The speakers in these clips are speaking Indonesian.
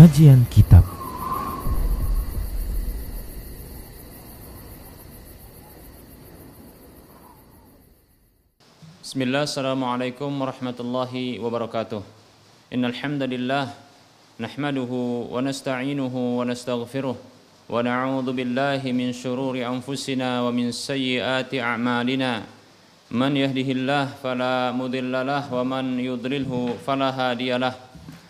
Kajian Kitab. Bismillah, Assalamualaikum warahmatullahi wabarakatuh. Innalhamdulillah Nahmaduhu wa nasta'inuhu wa nasta'gfiruh Wa na'udhu billahi min syururi anfusina wa min sayyiyati a'malina. Man yahdihillah falamudillalah wa man yudrilhu falahadiyalah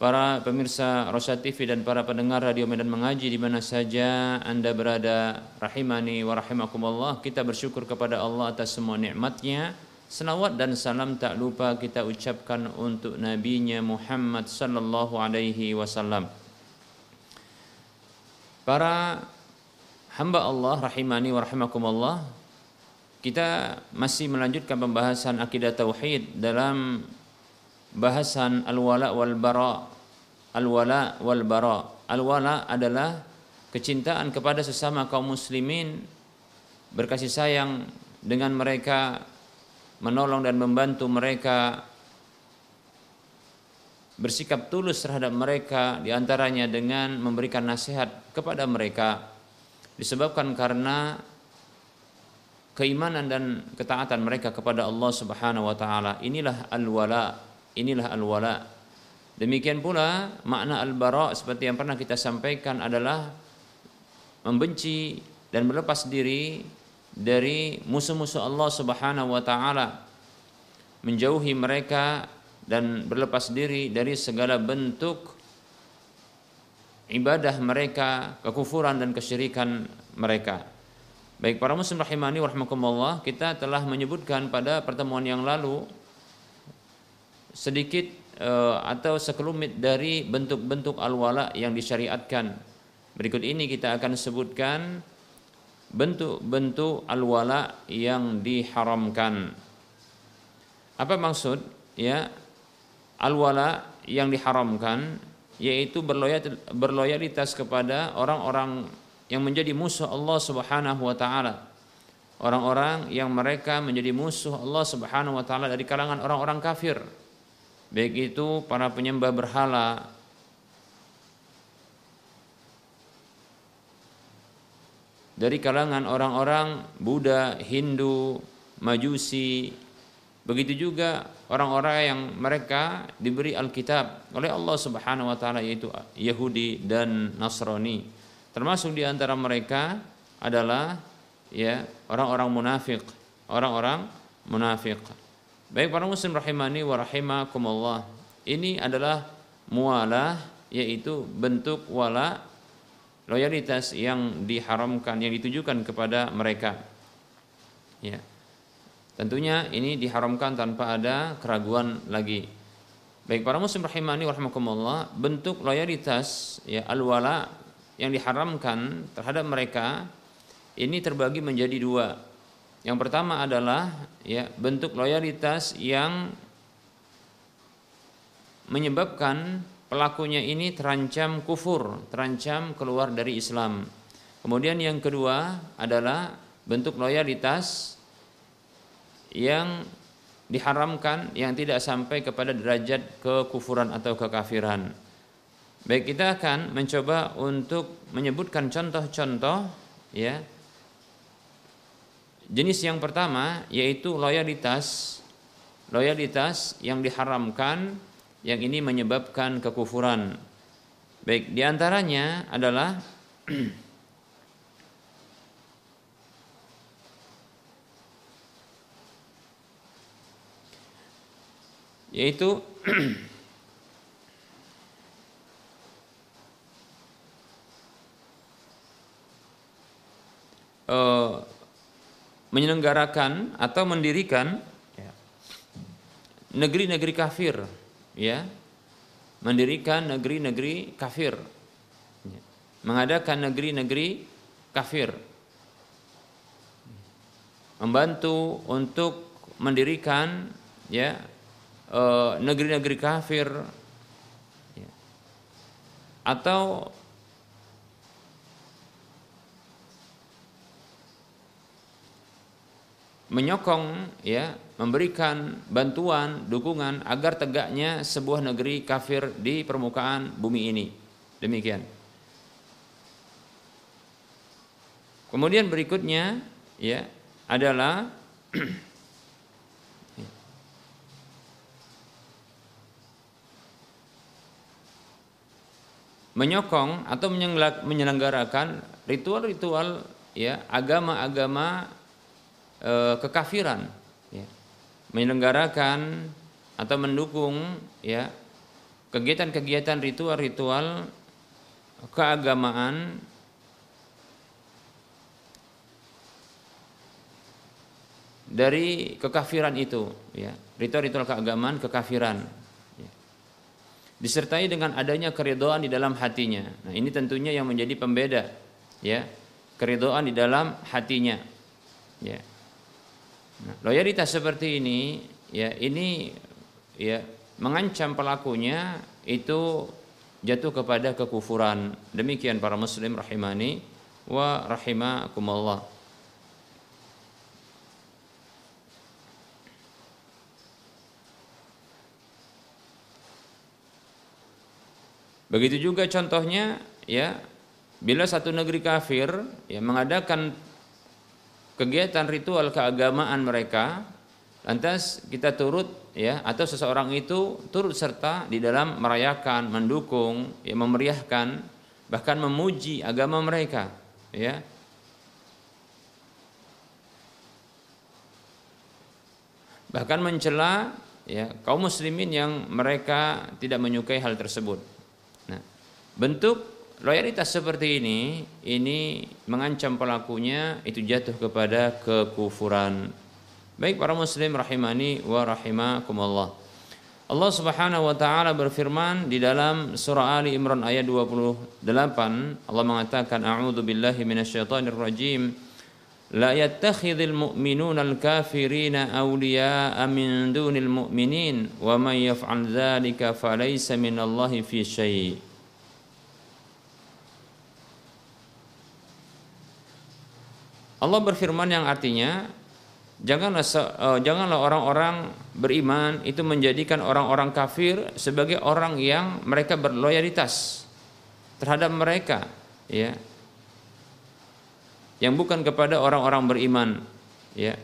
para pemirsa Rosyad TV dan para pendengar Radio Medan Mengaji di mana saja Anda berada rahimani wa rahimakumullah kita bersyukur kepada Allah atas semua nikmatnya Senawat dan salam tak lupa kita ucapkan untuk nabinya Muhammad sallallahu alaihi wasallam Para hamba Allah rahimani wa rahimakumullah kita masih melanjutkan pembahasan akidah tauhid dalam bahasan al-wala wal bara. Al-wala wal bara. Al-wala adalah kecintaan kepada sesama kaum muslimin, berkasih sayang dengan mereka, menolong dan membantu mereka, bersikap tulus terhadap mereka di antaranya dengan memberikan nasihat kepada mereka disebabkan karena keimanan dan ketaatan mereka kepada Allah Subhanahu wa taala inilah al-wala Inilah al-wala. Demikian pula makna al-bara seperti yang pernah kita sampaikan adalah membenci dan melepas diri dari musuh-musuh Allah Subhanahu wa taala. Menjauhi mereka dan berlepas diri dari segala bentuk ibadah mereka, kekufuran dan kesyirikan mereka. Baik para muslim rahimani warahmatullah, kita telah menyebutkan pada pertemuan yang lalu sedikit atau sekelumit dari bentuk-bentuk al-wala yang disyariatkan. Berikut ini kita akan sebutkan bentuk-bentuk al-wala yang diharamkan. Apa maksud? Ya, al-wala yang diharamkan yaitu berloyalitas kepada orang-orang yang menjadi musuh Allah Subhanahu wa taala. Orang-orang yang mereka menjadi musuh Allah Subhanahu wa taala dari kalangan orang-orang kafir baik itu para penyembah berhala dari kalangan orang-orang Buddha, Hindu, Majusi, begitu juga orang-orang yang mereka diberi Alkitab oleh Allah Subhanahu wa taala yaitu Yahudi dan Nasrani. Termasuk di antara mereka adalah ya orang-orang munafik, orang-orang munafik. Baik para muslim rahimani wa rahimakumullah. Ini adalah mualah yaitu bentuk wala loyalitas yang diharamkan yang ditujukan kepada mereka. Ya. Tentunya ini diharamkan tanpa ada keraguan lagi. Baik para muslim rahimani wa rahimakumullah, bentuk loyalitas ya al-wala yang diharamkan terhadap mereka ini terbagi menjadi dua. Yang pertama adalah ya bentuk loyalitas yang menyebabkan pelakunya ini terancam kufur, terancam keluar dari Islam. Kemudian yang kedua adalah bentuk loyalitas yang diharamkan yang tidak sampai kepada derajat kekufuran atau kekafiran. Baik kita akan mencoba untuk menyebutkan contoh-contoh ya. Jenis yang pertama yaitu loyalitas loyalitas yang diharamkan yang ini menyebabkan kekufuran. Baik, di antaranya adalah yaitu uh, menyelenggarakan atau mendirikan negeri-negeri kafir ya. Mendirikan negeri-negeri kafir. Mengadakan negeri-negeri kafir. Membantu untuk mendirikan ya eh, negeri-negeri kafir. Ya, atau menyokong ya memberikan bantuan dukungan agar tegaknya sebuah negeri kafir di permukaan bumi ini. Demikian. Kemudian berikutnya ya adalah menyokong atau menyelenggarakan ritual-ritual ya agama-agama e, kekafiran ya. menyelenggarakan atau mendukung ya kegiatan-kegiatan ritual-ritual keagamaan dari kekafiran itu ya ritual-ritual keagamaan kekafiran ya. disertai dengan adanya keridoan di dalam hatinya nah ini tentunya yang menjadi pembeda ya keridoan di dalam hatinya ya loyalitas seperti ini ya ini ya mengancam pelakunya itu jatuh kepada kekufuran. Demikian para muslim rahimani wa rahimakumullah. Begitu juga contohnya ya bila satu negeri kafir ya mengadakan kegiatan ritual keagamaan mereka lantas kita turut ya atau seseorang itu turut serta di dalam merayakan mendukung ya memeriahkan bahkan memuji agama mereka ya. Bahkan mencela ya kaum muslimin yang mereka tidak menyukai hal tersebut. Nah bentuk Loyalitas seperti ini ini mengancam pelakunya itu jatuh kepada kekufuran. Baik para muslim rahimani wa rahimakumullah. Allah Subhanahu wa taala berfirman di dalam surah Ali Imran ayat 28 Allah mengatakan a'udzu billahi minasyaitonir rajim la yattakhidhul mu'minuna al-kafirina awliya'a min dunil mu'minin wa man yaf'al dzalika falaysa minallahi fi syai' Allah berfirman yang artinya janganlah uh, janganlah orang-orang beriman itu menjadikan orang-orang kafir sebagai orang yang mereka berloyalitas terhadap mereka ya. Yang bukan kepada orang-orang beriman ya.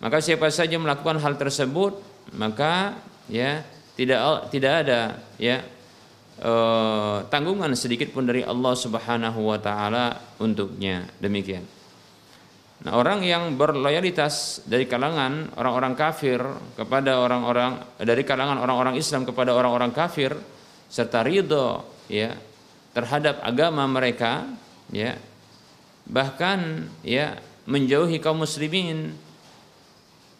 Maka siapa saja melakukan hal tersebut maka ya tidak tidak ada ya uh, tanggungan sedikit pun dari Allah Subhanahu wa taala untuknya. Demikian Nah, orang yang berloyalitas dari kalangan orang-orang kafir kepada orang-orang dari kalangan orang-orang Islam kepada orang-orang kafir serta ridho ya terhadap agama mereka ya bahkan ya menjauhi kaum muslimin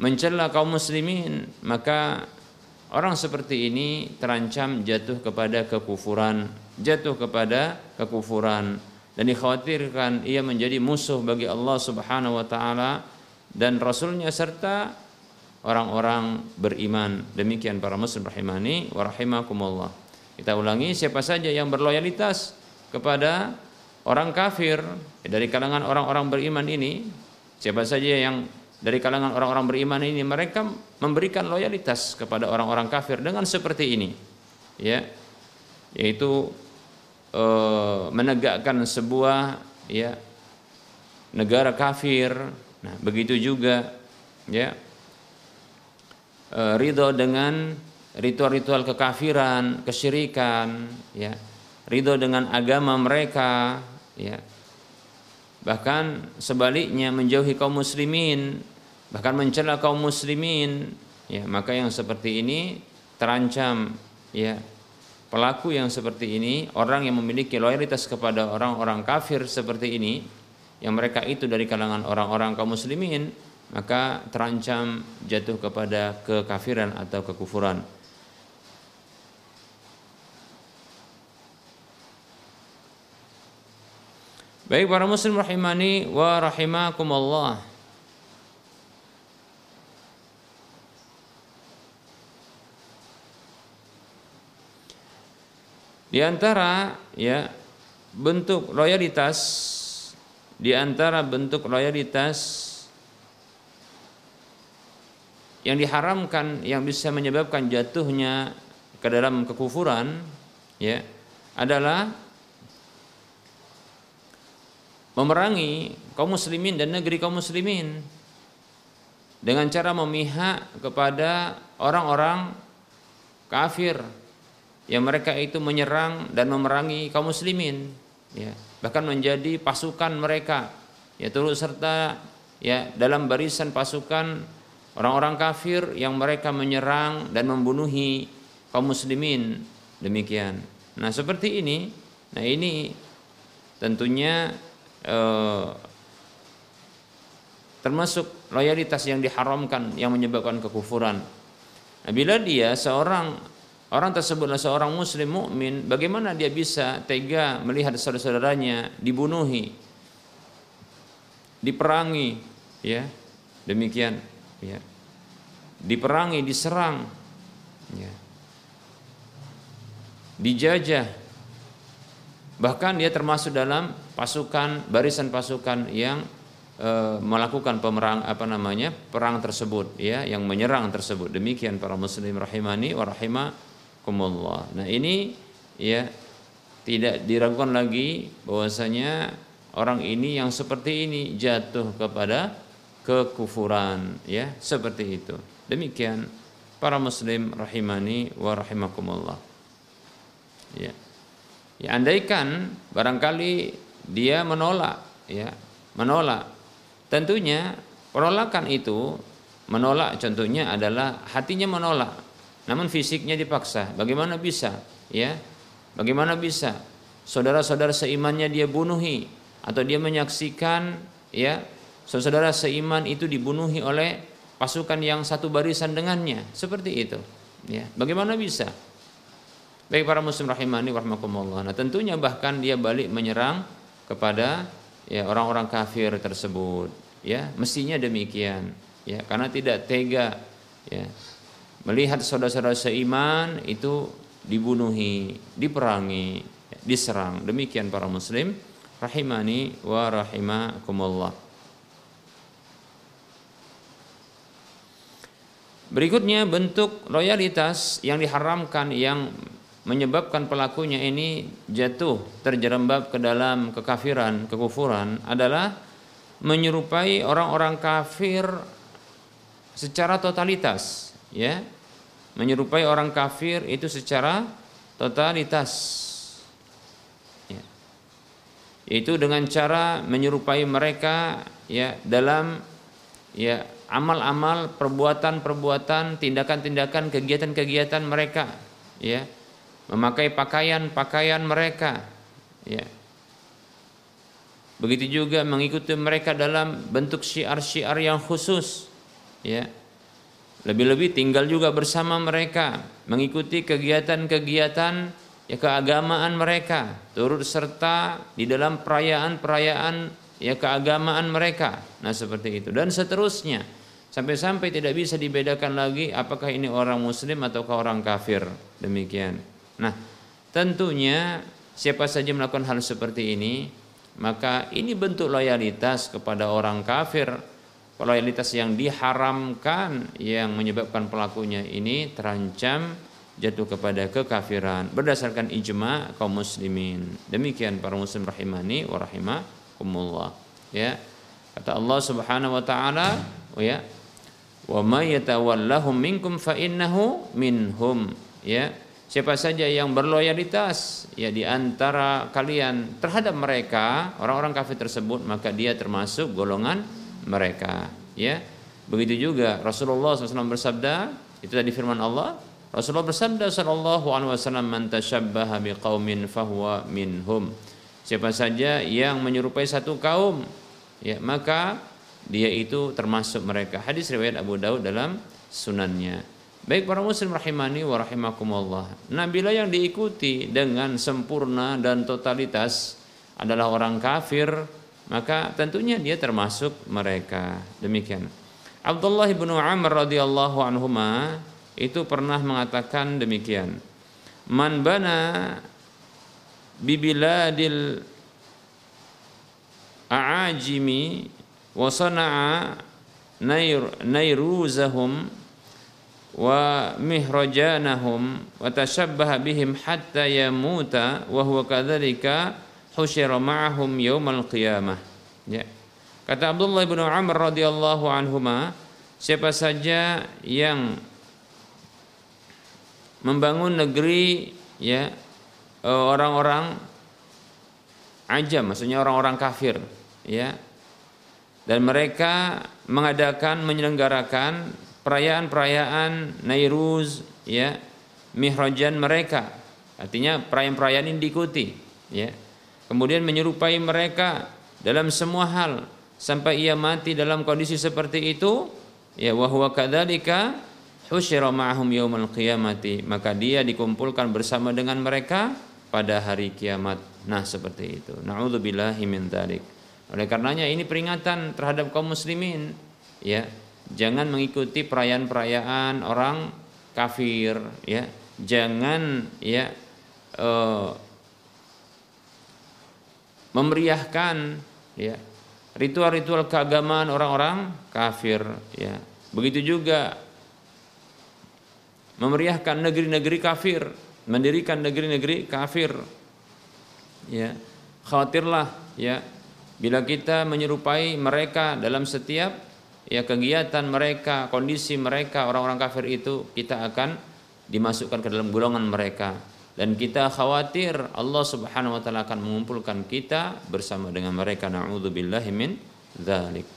mencela kaum muslimin maka orang seperti ini terancam jatuh kepada kekufuran jatuh kepada kekufuran dan dikhawatirkan ia menjadi musuh bagi Allah Subhanahu wa taala dan rasulnya serta orang-orang beriman. Demikian para muslim rahimani wa rahimakumullah. Kita ulangi siapa saja yang berloyalitas kepada orang kafir dari kalangan orang-orang beriman ini, siapa saja yang dari kalangan orang-orang beriman ini mereka memberikan loyalitas kepada orang-orang kafir dengan seperti ini ya yaitu e, menegakkan sebuah ya negara kafir. Nah begitu juga ya e, ridho dengan ritual-ritual kekafiran kesyirikan ya ridho dengan agama mereka ya. Bahkan sebaliknya menjauhi kaum muslimin bahkan mencela kaum muslimin ya. Maka yang seperti ini terancam ya pelaku yang seperti ini orang yang memiliki loyalitas kepada orang-orang kafir seperti ini yang mereka itu dari kalangan orang-orang kaum muslimin maka terancam jatuh kepada kekafiran atau kekufuran Baik para muslim rahimani wa rahimakumullah. Di antara ya bentuk loyalitas di antara bentuk loyalitas yang diharamkan yang bisa menyebabkan jatuhnya ke dalam kekufuran ya adalah memerangi kaum muslimin dan negeri kaum muslimin dengan cara memihak kepada orang-orang kafir yang mereka itu menyerang dan memerangi kaum muslimin ya. Bahkan menjadi pasukan mereka ya turut serta ya dalam barisan pasukan orang-orang kafir yang mereka menyerang dan membunuhi kaum muslimin. Demikian. Nah seperti ini nah ini tentunya Eh, termasuk loyalitas yang diharamkan yang menyebabkan kekufuran. Nah, bila dia seorang orang tersebutlah seorang muslim mukmin, bagaimana dia bisa tega melihat saudara-saudaranya dibunuhi, diperangi, ya? Demikian, ya. Diperangi, diserang, ya. Dijajah, bahkan dia termasuk dalam pasukan barisan pasukan yang e, melakukan pemerang apa namanya perang tersebut ya yang menyerang tersebut. Demikian para muslim rahimani wa rahimakumullah. Nah ini ya tidak diragukan lagi bahwasanya orang ini yang seperti ini jatuh kepada kekufuran ya seperti itu. Demikian para muslim rahimani wa rahimakumullah. Ya. Ya andaikan barangkali dia menolak ya menolak. Tentunya penolakan itu menolak contohnya adalah hatinya menolak namun fisiknya dipaksa. Bagaimana bisa? Ya bagaimana bisa? Saudara-saudara seimannya dia bunuhi atau dia menyaksikan ya saudara seiman itu dibunuhi oleh pasukan yang satu barisan dengannya. Seperti itu ya. Bagaimana bisa? Baik para muslim rahimani warahmatullah. Nah tentunya bahkan dia balik menyerang kepada ya orang-orang kafir tersebut ya. Mestinya demikian ya. Karena tidak tega ya melihat saudara-saudara seiman itu dibunuhi diperangi diserang. Demikian para muslim. Rahimani wa rahimakumullah. Berikutnya bentuk loyalitas yang diharamkan yang menyebabkan pelakunya ini jatuh terjerembab ke dalam kekafiran, kekufuran adalah menyerupai orang-orang kafir secara totalitas, ya. Menyerupai orang kafir itu secara totalitas. Ya. Itu dengan cara menyerupai mereka ya dalam ya amal-amal, perbuatan-perbuatan, tindakan-tindakan, kegiatan-kegiatan mereka, ya memakai pakaian-pakaian mereka ya begitu juga mengikuti mereka dalam bentuk syiar-syiar yang khusus ya lebih-lebih tinggal juga bersama mereka mengikuti kegiatan-kegiatan ya keagamaan mereka turut serta di dalam perayaan-perayaan ya keagamaan mereka. Nah seperti itu. Dan seterusnya sampai-sampai tidak bisa dibedakan lagi apakah ini orang muslim ataukah orang kafir. Demikian. Nah, tentunya siapa saja melakukan hal seperti ini, maka ini bentuk loyalitas kepada orang kafir loyalitas yang diharamkan yang menyebabkan pelakunya ini terancam jatuh kepada kekafiran berdasarkan ijma kaum muslimin. Demikian para muslim rahimani wa rahimakumullah. Ya. Kata Allah Subhanahu wa taala, oh ya, wa may yatawallahum minkum fa innahu minhum. Ya. Siapa saja yang berloyalitas ya di antara kalian terhadap mereka orang-orang kafir tersebut maka dia termasuk golongan mereka ya. Begitu juga Rasulullah SAW bersabda itu tadi firman Allah Rasulullah bersabda sallallahu alaihi wasallam man tasyabbaha biqaumin fahuwa minhum. Siapa saja yang menyerupai satu kaum ya maka dia itu termasuk mereka. Hadis riwayat Abu Daud dalam sunannya. Baik para muslim rahimani wa rahimakumullah. Nah, yang diikuti dengan sempurna dan totalitas adalah orang kafir, maka tentunya dia termasuk mereka. Demikian. Abdullah bin Amr radhiyallahu anhuma itu pernah mengatakan demikian. Man bana bibiladil a'ajimi wa sana'a nairuzahum wa mihrajanahum wa tashabbaha bihim hatta yamuta wa huwa kadzalika husyira ma'ahum yaumal qiyamah. Ya. Kata Abdullah bin Amr radhiyallahu anhuma siapa saja yang membangun negeri ya orang-orang ajam maksudnya orang-orang kafir ya dan mereka mengadakan menyelenggarakan perayaan-perayaan Nairuz ya mihrajan mereka. Artinya perayaan-perayaan ini diikuti ya kemudian menyerupai mereka dalam semua hal sampai ia mati dalam kondisi seperti itu ya wa huwa kadzalika husyira ma'ahum yaumal qiyamati. Maka dia dikumpulkan bersama dengan mereka pada hari kiamat. Nah seperti itu. Naudzubillahi min dzalik. Oleh karenanya ini peringatan terhadap kaum muslimin ya. Jangan mengikuti perayaan-perayaan orang kafir ya. Jangan ya uh, memeriahkan ya ritual-ritual keagamaan orang-orang kafir ya. Begitu juga memeriahkan negeri-negeri kafir mendirikan negeri-negeri kafir ya. Khawatirlah ya bila kita menyerupai mereka dalam setiap ya kegiatan mereka, kondisi mereka orang-orang kafir itu kita akan dimasukkan ke dalam golongan mereka dan kita khawatir Allah Subhanahu wa taala akan mengumpulkan kita bersama dengan mereka naudzubillahi min dzalik.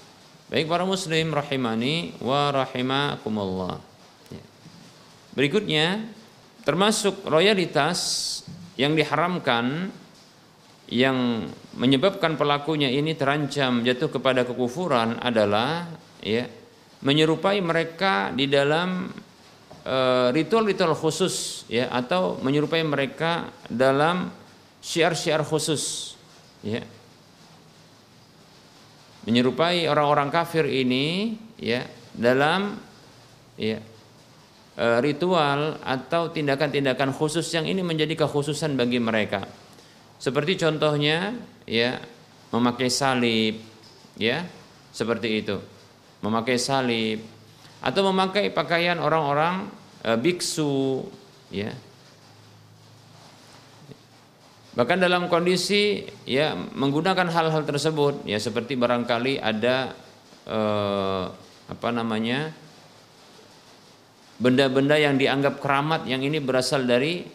Baik para muslim rahimani wa rahimakumullah. Ya. Berikutnya termasuk royalitas yang diharamkan yang menyebabkan pelakunya ini terancam jatuh kepada kekufuran adalah ya menyerupai mereka di dalam ritual-ritual uh, khusus ya atau menyerupai mereka dalam syiar-syiar khusus ya. Menyerupai orang-orang kafir ini ya dalam ya uh, ritual atau tindakan-tindakan khusus yang ini menjadi kekhususan bagi mereka. Seperti contohnya ya memakai salib ya seperti itu. Memakai salib atau memakai pakaian orang-orang e, biksu ya. Bahkan dalam kondisi ya menggunakan hal-hal tersebut ya seperti barangkali ada e, apa namanya benda-benda yang dianggap keramat yang ini berasal dari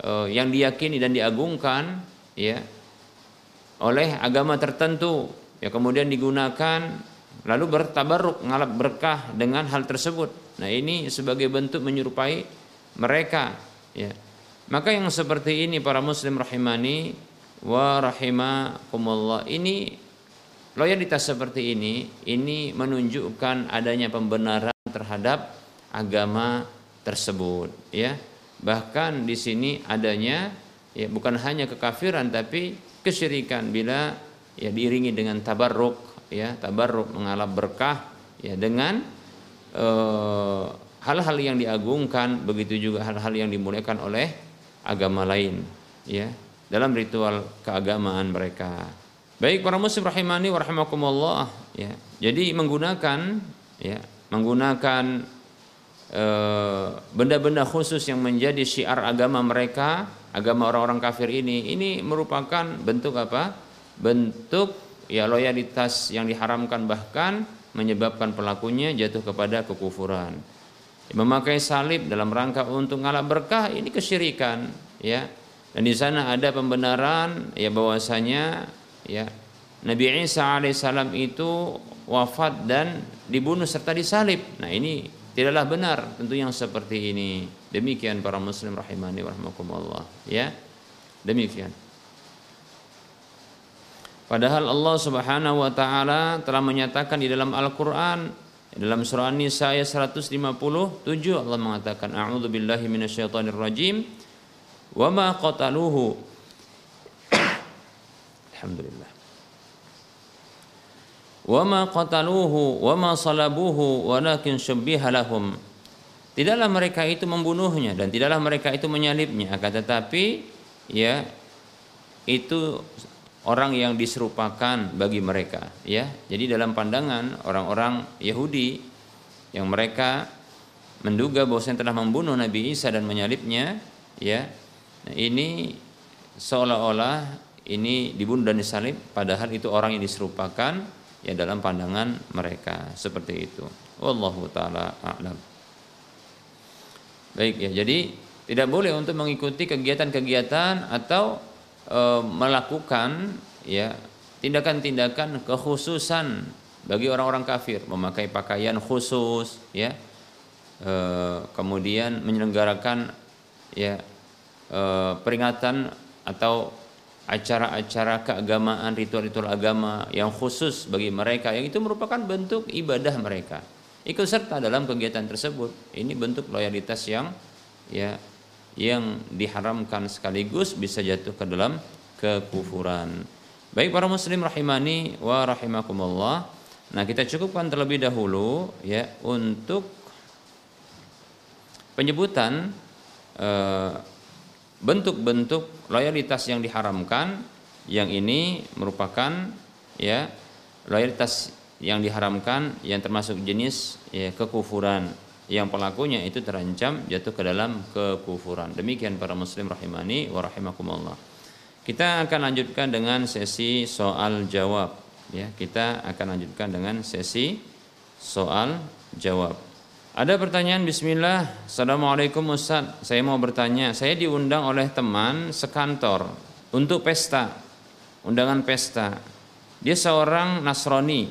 e, yang diyakini dan diagungkan ya oleh agama tertentu. Ya kemudian digunakan lalu bertabaruk ngalap berkah dengan hal tersebut. Nah, ini sebagai bentuk menyerupai mereka, ya. Maka yang seperti ini para muslim rahimani wa rahimakumullah ini loyalitas seperti ini ini menunjukkan adanya pembenaran terhadap agama tersebut, ya. Bahkan di sini adanya ya bukan hanya kekafiran tapi kesyirikan bila ya diiringi dengan tabarruk ya tabarruk mengalap berkah ya dengan eh, hal-hal yang diagungkan begitu juga hal-hal yang dimuliakan oleh agama lain ya dalam ritual keagamaan mereka Baik para muslim rahimani wa rahimakumullah ya. Jadi menggunakan ya, menggunakan eh, benda-benda uh, khusus yang menjadi syiar agama mereka, agama orang-orang kafir ini, ini merupakan bentuk apa? Bentuk ya loyalitas yang diharamkan bahkan menyebabkan pelakunya jatuh kepada kekufuran. Memakai salib dalam rangka untuk ngalap berkah ini kesyirikan, ya. Dan di sana ada pembenaran ya bahwasanya ya Nabi Isa alaihissalam itu wafat dan dibunuh serta disalib. Nah ini tidaklah benar tentu yang seperti ini. Demikian para muslim rahimani warahmatullah. Ya demikian. Padahal Allah Subhanahu wa taala telah menyatakan di dalam Al-Qur'an dalam surah An-Nisa ayat 157 Allah mengatakan a'udzu billahi minasyaitonir rajim. Wa ma qataluhu. Alhamdulillah. Wa ma qataluhu wa ma salabuhu walakin syubbiha lahum. Tidaklah mereka itu membunuhnya dan tidaklah mereka itu menyalibnya. Akan tetapi ya itu orang yang diserupakan bagi mereka ya. Jadi dalam pandangan orang-orang Yahudi yang mereka menduga bahwasanya telah membunuh Nabi Isa dan menyalibnya ya nah, ini seolah-olah ini dibunuh dan disalib padahal itu orang yang diserupakan ya dalam pandangan mereka. Seperti itu. Wallahu taala a'lam. Baik ya. Jadi tidak boleh untuk mengikuti kegiatan-kegiatan atau e, melakukan ya tindakan-tindakan kekhususan bagi orang-orang kafir. Memakai pakaian khusus ya e, kemudian menyelenggarakan ya e, peringatan atau acara-acara keagamaan ritual-ritual agama yang khusus bagi mereka. Yang itu merupakan bentuk ibadah mereka. Ikut serta dalam kegiatan tersebut. Ini bentuk loyalitas yang ya yang diharamkan sekaligus bisa jatuh ke dalam kekufuran. Baik para muslim rahimani wa rahimakumullah. Nah, kita cukupkan terlebih dahulu ya untuk penyebutan eh, bentuk-bentuk loyalitas yang diharamkan yang ini merupakan ya loyalitas yang diharamkan yang termasuk jenis ya kekufuran yang pelakunya itu terancam jatuh ke dalam kekufuran. Demikian para muslim rahimani wa rahimakumullah. Kita akan lanjutkan dengan sesi soal jawab ya. Kita akan lanjutkan dengan sesi soal jawab. Ada pertanyaan bismillah. Assalamualaikum Ustaz. Saya mau bertanya, saya diundang oleh teman sekantor untuk pesta. Undangan pesta. Dia seorang Nasrani.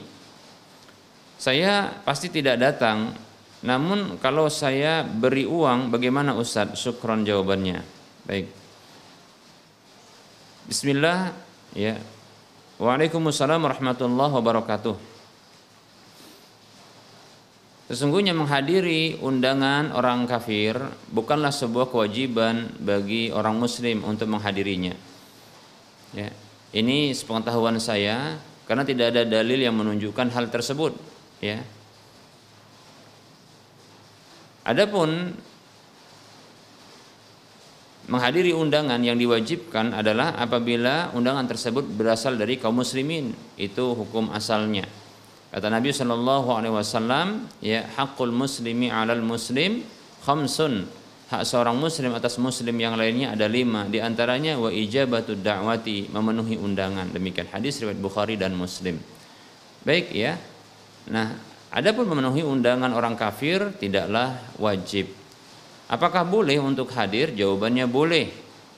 Saya pasti tidak datang namun kalau saya beri uang bagaimana Ustaz? Syukron jawabannya. Baik. Bismillah ya. Waalaikumsalam warahmatullahi wabarakatuh. Sesungguhnya menghadiri undangan orang kafir bukanlah sebuah kewajiban bagi orang muslim untuk menghadirinya. Ya. Ini sepengetahuan saya karena tidak ada dalil yang menunjukkan hal tersebut, ya. Adapun menghadiri undangan yang diwajibkan adalah apabila undangan tersebut berasal dari kaum muslimin. Itu hukum asalnya. Kata Nabi Shallallahu Alaihi Wasallam ya hakul muslimi alal muslim khamsun. Hak seorang muslim atas muslim yang lainnya ada lima. Di antaranya wa ijabatu da'wati memenuhi undangan. Demikian hadis riwayat Bukhari dan Muslim. Baik ya. Nah Adapun memenuhi undangan orang kafir tidaklah wajib. Apakah boleh untuk hadir? Jawabannya boleh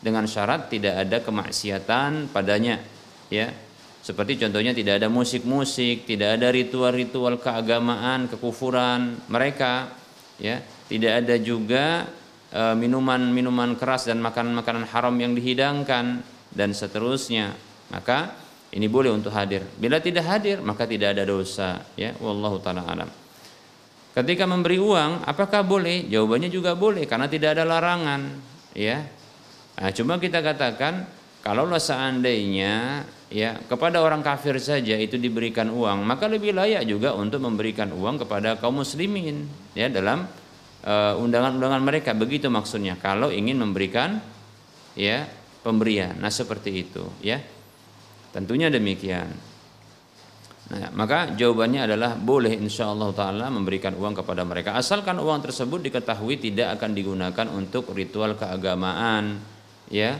dengan syarat tidak ada kemaksiatan padanya, ya. Seperti contohnya tidak ada musik-musik, tidak ada ritual-ritual keagamaan, kekufuran mereka, ya. Tidak ada juga e, minuman-minuman keras dan makanan-makanan haram yang dihidangkan dan seterusnya. Maka ini boleh untuk hadir. Bila tidak hadir, maka tidak ada dosa. Ya, wallahu taala alam. Ketika memberi uang, apakah boleh? Jawabannya juga boleh karena tidak ada larangan. Ya, nah, cuma kita katakan kalau seandainya ya kepada orang kafir saja itu diberikan uang, maka lebih layak juga untuk memberikan uang kepada kaum muslimin ya dalam uh, undangan-undangan mereka. Begitu maksudnya kalau ingin memberikan ya pemberian. Nah, seperti itu ya. Tentunya demikian. Nah, maka jawabannya adalah boleh insya Allah Taala memberikan uang kepada mereka. Asalkan uang tersebut diketahui tidak akan digunakan untuk ritual keagamaan ya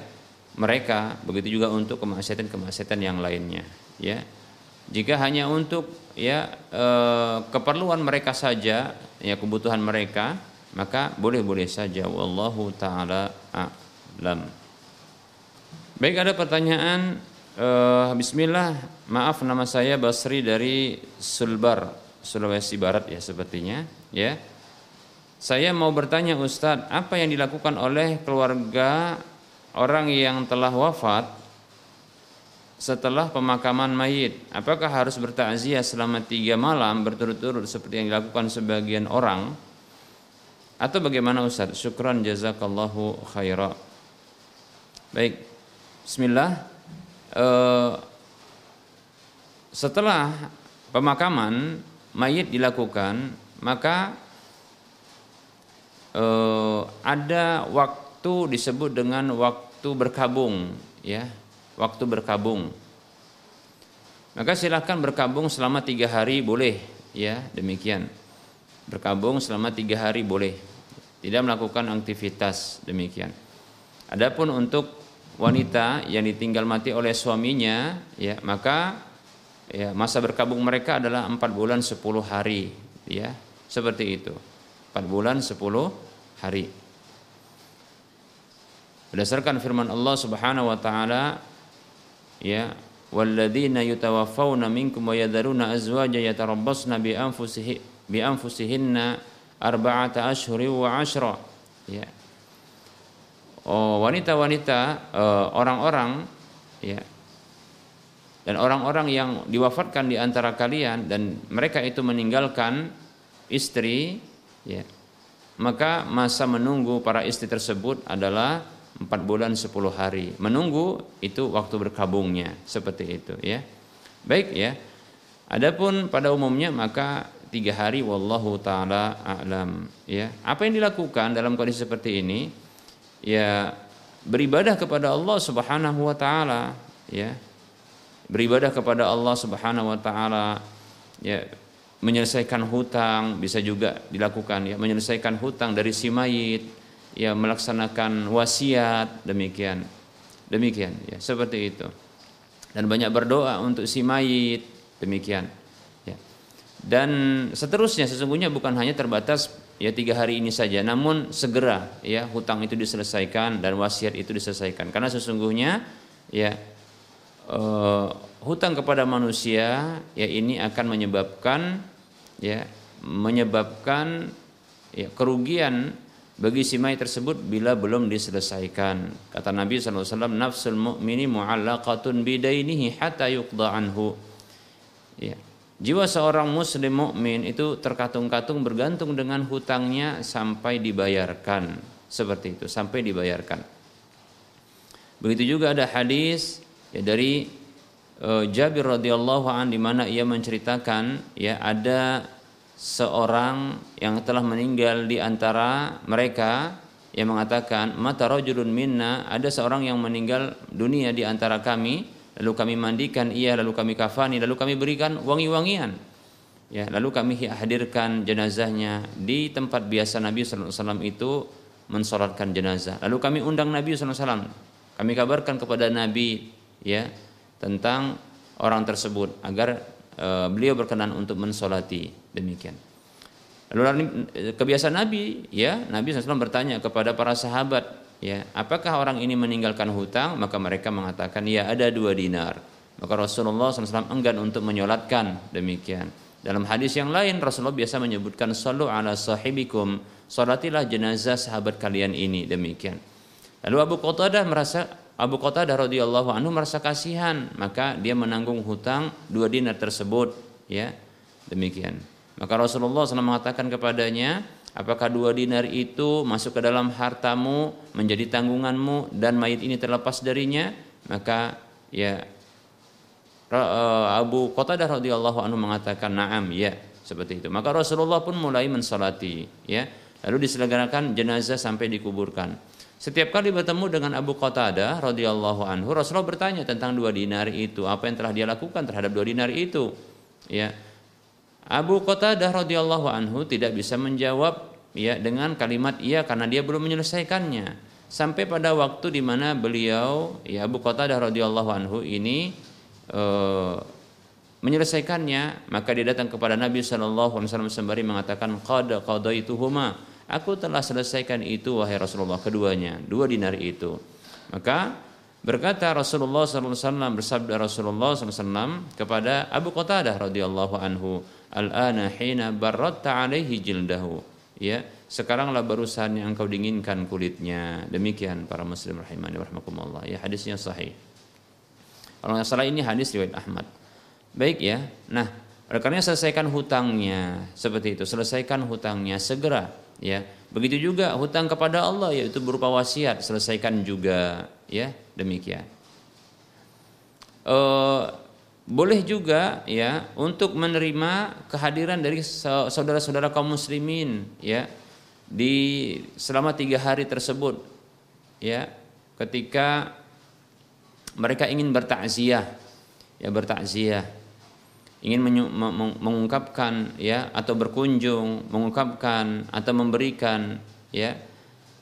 mereka begitu juga untuk kemaksiatan-kemaksiatan yang lainnya ya. Jika hanya untuk ya e, keperluan mereka saja ya kebutuhan mereka maka boleh-boleh saja. Wallahu taala a'lam. Baik ada pertanyaan Uh, Bismillah, maaf nama saya Basri dari Sulbar, Sulawesi Barat ya sepertinya. Ya, saya mau bertanya Ustadz, apa yang dilakukan oleh keluarga orang yang telah wafat setelah pemakaman mayit? Apakah harus bertakziah selama tiga malam berturut-turut seperti yang dilakukan sebagian orang? Atau bagaimana Ustadz? Syukran jazakallahu khairah. Baik, Bismillah eh, setelah pemakaman mayit dilakukan maka eh, ada waktu disebut dengan waktu berkabung ya waktu berkabung. Maka silahkan berkabung selama tiga hari boleh ya demikian. Berkabung selama tiga hari boleh. Tidak melakukan aktivitas demikian. Adapun untuk wanita yang ditinggal mati oleh suaminya ya maka ya masa berkabung mereka adalah empat bulan sepuluh hari ya seperti itu. Empat bulan sepuluh hari. Berdasarkan firman Allah Subhanahu wa taala ya walladzina yutawaffawna minkum wa yadharuna azwaja yatarabbasna bi anfusihi bi anfusihinna arba'ata ashhuri wa ashra. Ya wanita-wanita uh, orang-orang ya. Dan orang-orang yang diwafatkan di antara kalian dan mereka itu meninggalkan istri ya. Maka masa menunggu para istri tersebut adalah empat bulan sepuluh hari. Menunggu itu waktu berkabungnya seperti itu ya. Baik ya. Adapun pada umumnya maka tiga hari wallahu taala alam ya. Apa yang dilakukan dalam kondisi seperti ini ya beribadah kepada Allah Subhanahu wa taala ya. Beribadah kepada Allah Subhanahu wa taala ya. Menyelesaikan hutang bisa juga dilakukan ya. Menyelesaikan hutang dari si mayit ya. Melaksanakan wasiat demikian. Demikian ya. Seperti itu. Dan banyak berdoa untuk si mayit demikian ya. Dan seterusnya sesungguhnya bukan hanya terbatas ya tiga hari ini saja namun segera ya hutang itu diselesaikan dan wasiat itu diselesaikan karena sesungguhnya ya uh, hutang kepada manusia ya ini akan menyebabkan ya menyebabkan ya kerugian bagi si mayit tersebut bila belum diselesaikan. Kata Nabi SAW, nafsul mu'mini mu'allaqatun bidainihi hatta yuqda anhu. Ya, Jiwa seorang muslim mukmin itu terkatung-katung bergantung dengan hutangnya sampai dibayarkan. Seperti itu, sampai dibayarkan. Begitu juga ada hadis ya dari uh, Jabir radhiyallahu an di mana ia menceritakan ya ada seorang yang telah meninggal di antara mereka yang mengatakan mata rajulun minna ada seorang yang meninggal dunia di antara kami lalu kami mandikan ia lalu kami kafani lalu kami berikan wangi-wangian. Ya lalu kami hadirkan jenazahnya di tempat biasa Nabi sallallahu alaihi wasallam itu mensolatkan jenazah. Lalu kami undang Nabi sallallahu alaihi wasallam. Kami kabarkan kepada Nabi ya tentang orang tersebut agar e, beliau berkenan untuk mensolati. Demikian. Lalu kebiasaan Nabi ya Nabi SAW bertanya kepada para sahabat ya apakah orang ini meninggalkan hutang? Maka mereka mengatakan ya ada dua dinar. Maka Rasulullah SAW enggan untuk menyolatkan. Demikian. Dalam hadis yang lain Rasulullah biasa menyebutkan sallu ala sahibikum salatilah jenazah sahabat kalian ini. Demikian. Lalu Abu Qatadah merasa Abu Qatadah radhiyallahu anhu merasa kasihan. Maka dia menanggung hutang dua dinar tersebut. Ya demikian. Maka Rasulullah SAW mengatakan kepadanya Apakah dua dinar itu masuk ke dalam hartamu menjadi tanggunganmu dan mayit ini terlepas darinya? Maka ya eh, Abu Qatadah radhiyallahu anhu mengatakan na'am ya seperti itu. Maka Rasulullah pun mulai mensalati ya. Lalu diselenggarakan jenazah sampai dikuburkan. Setiap kali bertemu dengan Abu Qatadah radhiyallahu anhu, Rasulullah bertanya tentang dua dinar itu, apa yang telah dia lakukan terhadap dua dinar itu. Ya. Abu Qatadah radhiyallahu anhu tidak bisa menjawab ya dengan kalimat iya karena dia belum menyelesaikannya. Sampai pada waktu di mana beliau ya Abu Qatadah radhiyallahu anhu ini uh, menyelesaikannya, maka dia datang kepada Nabi sallallahu alaihi wasallam sembari mengatakan qad qadaituhuma Aku telah selesaikan itu wahai Rasulullah keduanya, dua dinar itu. Maka berkata Rasulullah SAW bersabda Rasulullah SAW kepada Abu Qatadah radhiyallahu anhu, "Al-ana hina barratta alaihi jildahu." Ya, sekaranglah barusan yang engkau dinginkan kulitnya. Demikian para muslim rahimani warahmatullah. Ya, hadisnya sahih. Kalau nggak salah ini hadis riwayat Ahmad. Baik ya. Nah, oleh karena selesaikan hutangnya seperti itu, selesaikan hutangnya segera ya begitu juga hutang kepada Allah yaitu berupa wasiat selesaikan juga ya demikian. E, boleh juga ya untuk menerima kehadiran dari saudara-saudara kaum muslimin ya di selama tiga hari tersebut ya ketika mereka ingin bertakziah ya bertakziah ingin mengungkapkan ya atau berkunjung mengungkapkan atau memberikan ya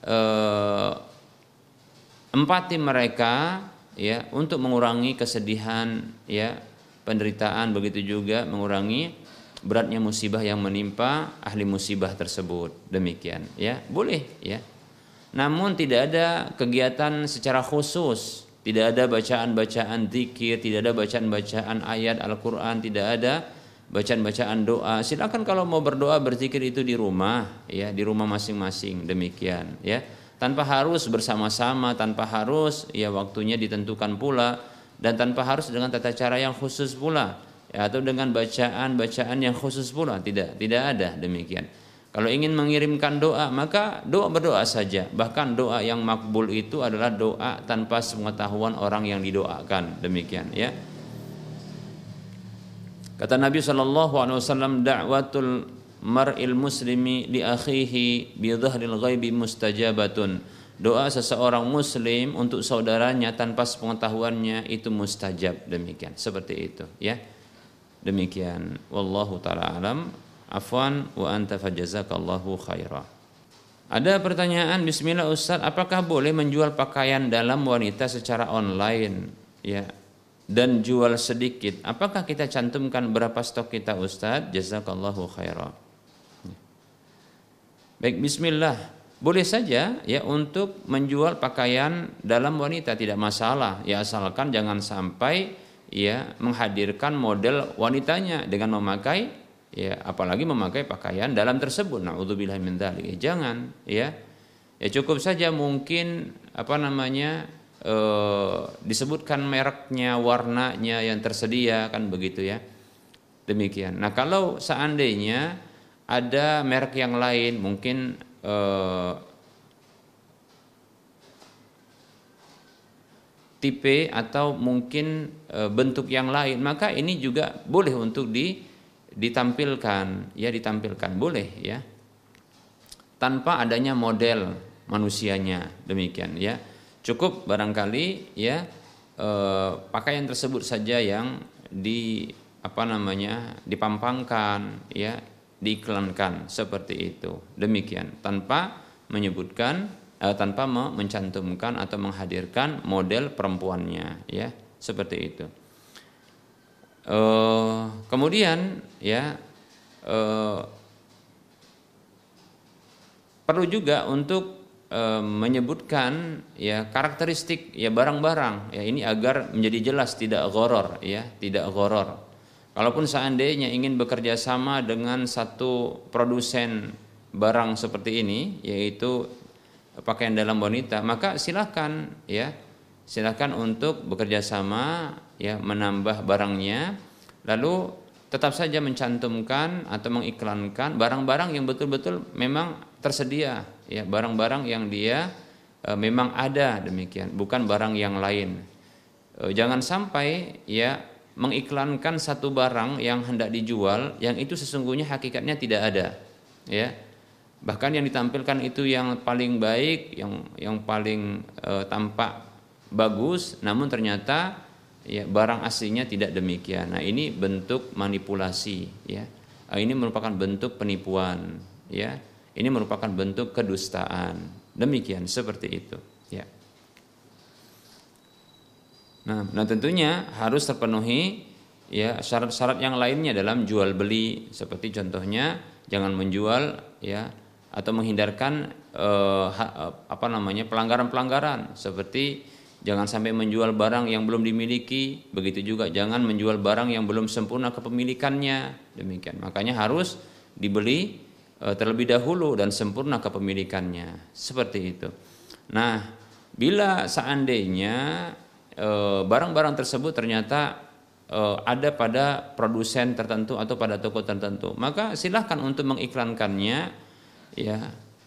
eh, empati mereka ya untuk mengurangi kesedihan ya penderitaan begitu juga mengurangi beratnya musibah yang menimpa ahli musibah tersebut demikian ya boleh ya namun tidak ada kegiatan secara khusus tidak ada bacaan-bacaan zikir, tidak ada bacaan-bacaan ayat Al-Qur'an, tidak ada bacaan-bacaan doa. Silakan kalau mau berdoa berzikir itu di rumah, ya, di rumah masing-masing. Demikian, ya. Tanpa harus bersama-sama, tanpa harus ya waktunya ditentukan pula dan tanpa harus dengan tata cara yang khusus pula, ya, atau dengan bacaan-bacaan yang khusus pula. Tidak, tidak ada demikian. Kalau ingin mengirimkan doa, maka doa berdoa saja. Bahkan doa yang makbul itu adalah doa tanpa pengetahuan orang yang didoakan. Demikian ya. Kata Nabi Shallallahu Alaihi dakwatul mar'il muslimi li akhihi bi dhahril ghaibi mustajabatun. Doa seseorang muslim untuk saudaranya tanpa sepengetahuannya itu mustajab demikian. Seperti itu ya. Demikian. Wallahu taala alam. Afwan wa anta fajazakallahu khaira. Ada pertanyaan bismillah Ustaz, apakah boleh menjual pakaian dalam wanita secara online ya dan jual sedikit? Apakah kita cantumkan berapa stok kita Ustaz? Jazakallahu khaira. Baik bismillah. Boleh saja ya untuk menjual pakaian dalam wanita tidak masalah. Ya asalkan jangan sampai ya menghadirkan model wanitanya dengan memakai ya apalagi memakai pakaian dalam tersebut. Naudzubillah min dzalik. Ya, jangan ya. Ya cukup saja mungkin apa namanya e, disebutkan mereknya warnanya yang tersedia kan begitu ya. Demikian. Nah kalau seandainya ada merek yang lain mungkin e, tipe atau mungkin e, bentuk yang lain. Maka ini juga boleh untuk di ditampilkan. Ya ditampilkan. Boleh ya. Tanpa adanya model manusianya. Demikian ya. Cukup barangkali ya eh, pakaian tersebut saja yang di apa namanya dipampangkan ya diiklankan seperti itu demikian tanpa menyebutkan eh, tanpa mencantumkan atau menghadirkan model perempuannya ya seperti itu Uh, kemudian ya uh, perlu juga untuk uh, menyebutkan ya karakteristik ya barang-barang ya ini agar menjadi jelas tidak goror ya tidak goror. Kalaupun seandainya ingin bekerja sama dengan satu produsen barang seperti ini yaitu pakaian dalam wanita maka silahkan ya. Silahkan untuk bekerja sama ya menambah barangnya lalu tetap saja mencantumkan atau mengiklankan barang-barang yang betul-betul memang tersedia ya. Barang-barang yang dia e, memang ada demikian. Bukan barang yang lain. E, jangan sampai ya mengiklankan satu barang yang hendak dijual yang itu sesungguhnya hakikatnya tidak ada ya. Bahkan yang ditampilkan itu yang paling baik yang yang paling e, tampak bagus namun ternyata ya barang aslinya tidak demikian. Nah ini bentuk manipulasi ya. Ah, ini merupakan bentuk penipuan ya. Ini merupakan bentuk kedustaan. Demikian seperti itu ya nah nah tentunya harus terpenuhi ya syarat-syarat yang lainnya dalam jual beli. Seperti contohnya jangan menjual ya atau menghindarkan eh, apa namanya pelanggaran-pelanggaran. Seperti jangan sampai menjual barang yang belum dimiliki. Begitu juga jangan menjual barang yang belum sempurna kepemilikannya. Demikian. Makanya harus dibeli eh, terlebih dahulu dan sempurna kepemilikannya. Seperti itu. Nah bila seandainya barang-barang tersebut ternyata eh, ada pada produsen tertentu atau pada toko tertentu. Maka silahkan untuk mengiklankannya ya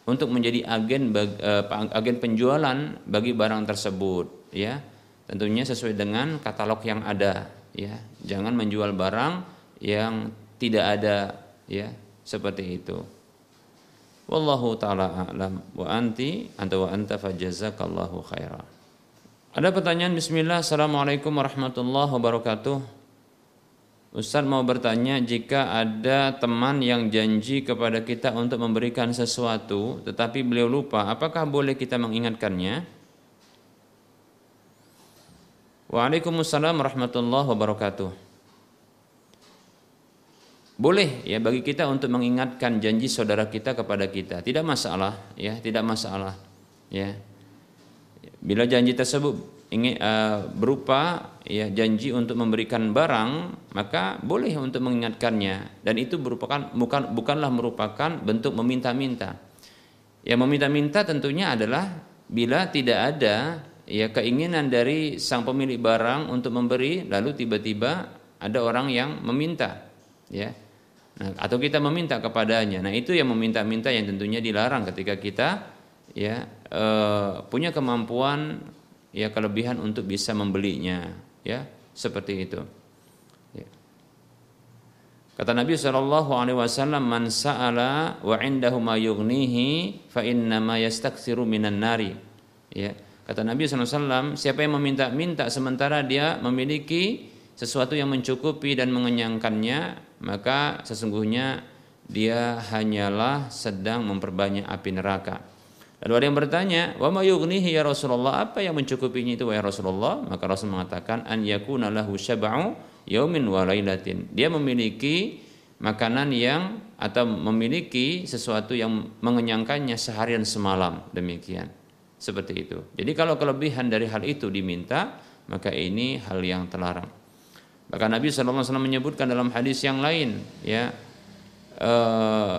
untuk menjadi agen uh, agen penjualan bagi barang tersebut ya. Tentunya sesuai dengan katalog yang ada ya. Jangan menjual barang yang tidak ada ya seperti itu. Wallahu taala a'lam. Wa anti anta wa anta fajazakallahu khaira ada pertanyaan bismillah assalamualaikum warahmatullahi wabarakatuh Ustaz mau bertanya jika ada teman yang janji kepada kita untuk memberikan sesuatu tetapi beliau lupa, apakah boleh kita mengingatkannya? Waalaikumsalam warahmatullahi wabarakatuh. Boleh ya bagi kita untuk mengingatkan janji saudara kita kepada kita, tidak masalah ya, tidak masalah ya. Bila janji tersebut ingin uh, berupa ya janji untuk memberikan barang maka boleh untuk mengingatkannya. Dan itu merupakan bukan bukanlah merupakan bentuk meminta-minta. Yang meminta-minta tentunya adalah bila tidak ada ya keinginan dari sang pemilik barang untuk memberi lalu tiba-tiba ada orang yang meminta ya. Nah, atau kita meminta kepadanya. Nah itu yang meminta-minta yang tentunya dilarang ketika kita ya uh, punya kemampuan ya kelebihan untuk bisa membelinya ya seperti itu. Ya. kata Nabi Shallallahu Alaihi Wasallam man sa'ala wa indahu ma yughnihi fa inna ma yastaksiru minan nari. Ya. Kata Nabi SAW siapa yang meminta-minta sementara dia memiliki sesuatu yang mencukupi dan mengenyangkannya maka sesungguhnya dia hanyalah sedang memperbanyak api neraka Lalu ada yang bertanya, "Wa ma yughnihi ya Rasulullah?" Apa yang mencukupinya itu ya Rasulullah? Maka Rasul mengatakan, "An yakuna lahu syab'u yaumin wa lailatin." Dia memiliki makanan yang atau memiliki sesuatu yang mengenyangkannya seharian semalam. Demikian. Seperti itu. Jadi kalau kelebihan dari hal itu diminta, maka ini hal yang terlarang. Bahkan Nabi SAW menyebutkan dalam hadis yang lain, ya, uh,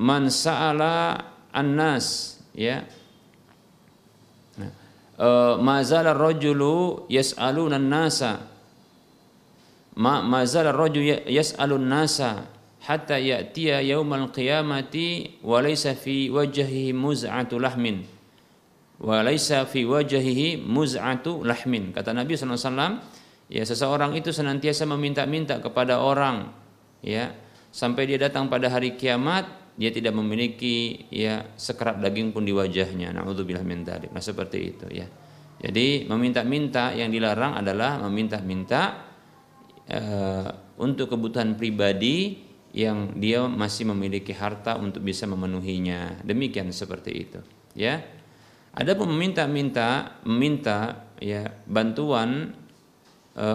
man sa'ala annas ya. Nah, uh, mazal rajulu yas'aluna nasa ma mazal rajulu ya, yas'alun nasa hatta ya'tiya yaumal qiyamati wa laysa fi wajhihi muz'atu lahmin. Wa laysa fi wajhihi muz'atu lahmin. Kata Nabi SAW ya seseorang itu senantiasa meminta-minta kepada orang ya sampai dia datang pada hari kiamat dia tidak memiliki ya sekerat daging pun di wajahnya. Nauzubillah min dzalik. Nah, seperti itu ya. Jadi meminta-minta yang dilarang adalah meminta-minta uh, untuk kebutuhan pribadi yang dia masih memiliki harta untuk bisa memenuhinya. Demikian seperti itu, ya. Ada pun meminta-minta, meminta ya bantuan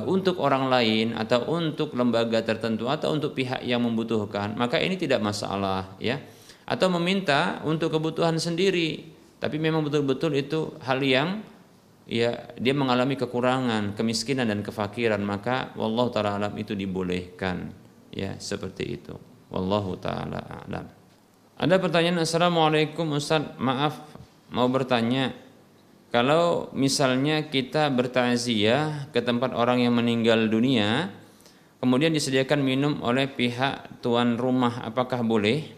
untuk orang lain atau untuk lembaga tertentu atau untuk pihak yang membutuhkan, maka ini tidak masalah, ya atau meminta untuk kebutuhan sendiri tapi memang betul-betul itu hal yang ya dia mengalami kekurangan, kemiskinan dan kefakiran maka wallahu taala alam itu dibolehkan ya seperti itu. Wallahu taala alam. Ada pertanyaan Assalamualaikum Ustaz, maaf mau bertanya kalau misalnya kita bertaziah ke tempat orang yang meninggal dunia kemudian disediakan minum oleh pihak tuan rumah apakah boleh?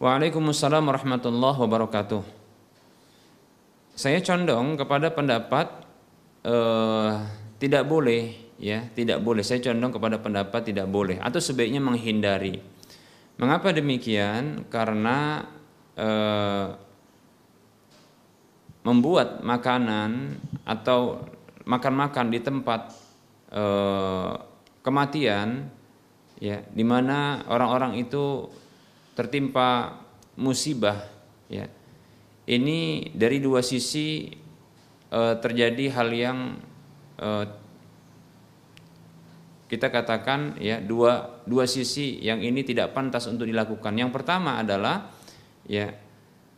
Waalaikumsalam warahmatullahi wabarakatuh. Saya condong kepada pendapat uh, tidak boleh, ya, tidak boleh. Saya condong kepada pendapat tidak boleh atau sebaiknya menghindari. Mengapa demikian? Karena eh, membuat makanan atau makan-makan di tempat eh, kematian ya di mana orang-orang itu tertimpa musibah ya ini dari dua sisi eh, terjadi hal yang eh, kita katakan ya dua dua sisi yang ini tidak pantas untuk dilakukan. Yang pertama adalah ya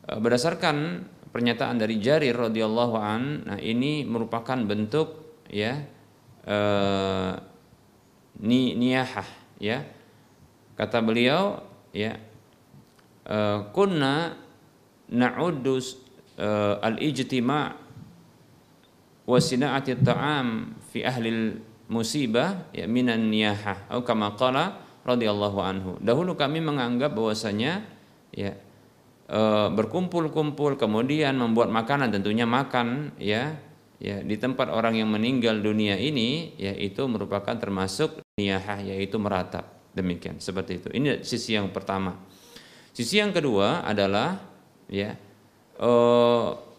berdasarkan pernyataan dari Jarir radhiyallahu an, nah ini merupakan bentuk ya eh, ni niyahah ya. Kata beliau ya eh, kunna na'uddu eh, al-ijtima' wa sina'ati ta'am fi ahli musibah ya minan niyahah atau kama qala radhiyallahu anhu. Dahulu kami menganggap bahwasanya ya e, berkumpul-kumpul kemudian membuat makanan tentunya makan ya ya di tempat orang yang meninggal dunia ini yaitu merupakan termasuk niyahah yaitu meratap. Demikian seperti itu. Ini sisi yang pertama. Sisi yang kedua adalah ya e,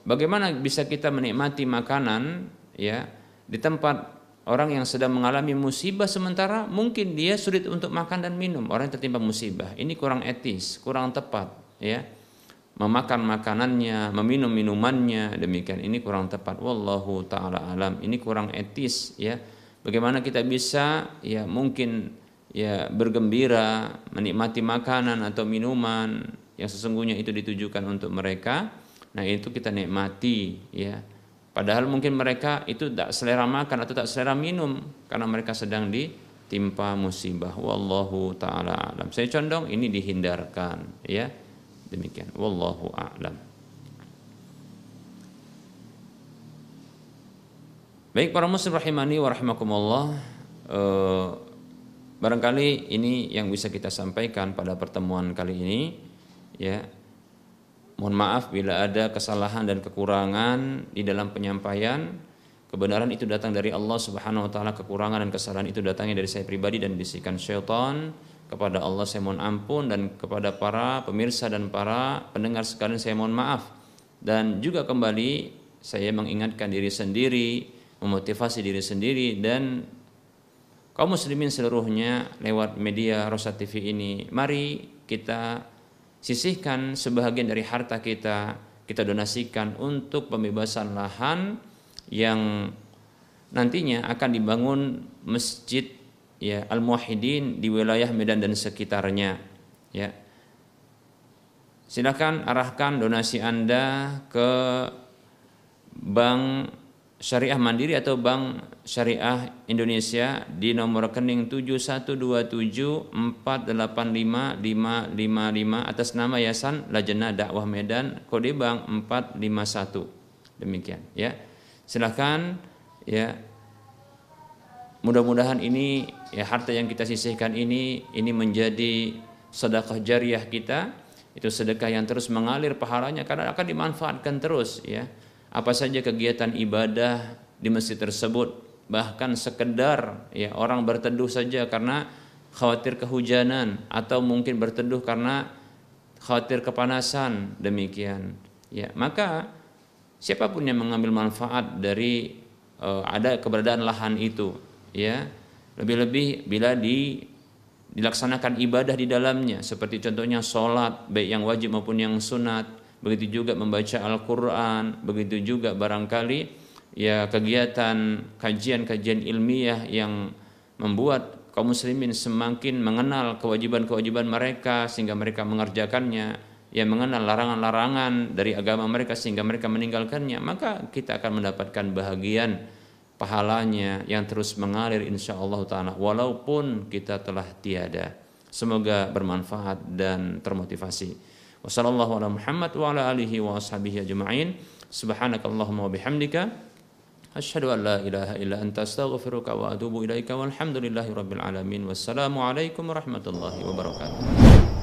bagaimana bisa kita menikmati makanan ya di tempat orang yang sedang mengalami musibah sementara mungkin dia sulit untuk makan dan minum. Orang yang tertimpa musibah. Ini kurang etis kurang tepat ya memakan makanannya, meminum minumannya, demikian ini kurang tepat. Wallahu taala alam. Ini kurang etis ya. Bagaimana kita bisa ya mungkin ya bergembira, menikmati makanan atau minuman yang sesungguhnya itu ditujukan untuk mereka. Nah, itu kita nikmati ya. Padahal mungkin mereka itu tak selera makan atau tak selera minum karena mereka sedang ditimpa musibah. Wallahu taala alam. Saya condong ini dihindarkan ya Demikian. Wallahu a'lam. Baik para muslim rahimani wa rahimakumullah. Eh, barangkali ini yang bisa kita sampaikan pada pertemuan kali ini ya. Mohon maaf bila ada kesalahan dan kekurangan di dalam penyampaian. Kebenaran itu datang dari Allah Subhanahu wa taala, kekurangan dan kesalahan itu datangnya dari saya pribadi dan bisikan syaitan kepada Allah saya mohon ampun dan kepada para pemirsa dan para pendengar sekalian saya mohon maaf. Dan juga kembali saya mengingatkan diri sendiri memotivasi diri sendiri dan kaum muslimin seluruhnya lewat media Rosa TV ini. Mari kita sisihkan sebahagian dari harta kita kita donasikan untuk pembebasan lahan yang nantinya akan dibangun masjid ya al muwahhidin di wilayah Medan dan sekitarnya. Ya. Silakan arahkan donasi Anda ke Bank Syariah Mandiri atau Bank Syariah Indonesia di nomor rekening 7127485555 atas nama Yayasan Lajena Dakwah Medan kode bank 451 demikian ya. Silakan ya. Mudah-mudahan ini ya harta yang kita sisihkan ini ini menjadi sedekah jariah kita. Itu sedekah yang terus mengalir pahalanya karena akan dimanfaatkan terus ya. Apa saja kegiatan ibadah di masjid tersebut bahkan sekedar ya orang berteduh saja karena khawatir kehujanan atau mungkin berteduh karena khawatir kepanasan demikian. Ya maka siapa pun yang mengambil manfaat dari uh, ada keberadaan lahan itu ya lebih-lebih bila di dilaksanakan ibadah di dalamnya seperti contohnya sholat baik yang wajib maupun yang sunat begitu juga membaca Al-Quran begitu juga barangkali ya kegiatan kajian-kajian ilmiah yang membuat kaum muslimin semakin mengenal kewajiban-kewajiban mereka sehingga mereka mengerjakannya yang mengenal larangan-larangan dari agama mereka sehingga mereka meninggalkannya maka kita akan mendapatkan bahagian pahalanya yang terus mengalir insya Allah taala walaupun kita telah tiada. Semoga bermanfaat dan termotivasi. Wassallallahu ala Muhammad wa ala alihi wa ashabihi ajma'in. Subhanakallahumma wa bihamdika asyhadu an la ilaha illa anta astaghfiruka wa atubu ilaika walhamdulillahi rabbil alamin. Wassalamu alaikum warahmatullahi wabarakatuh.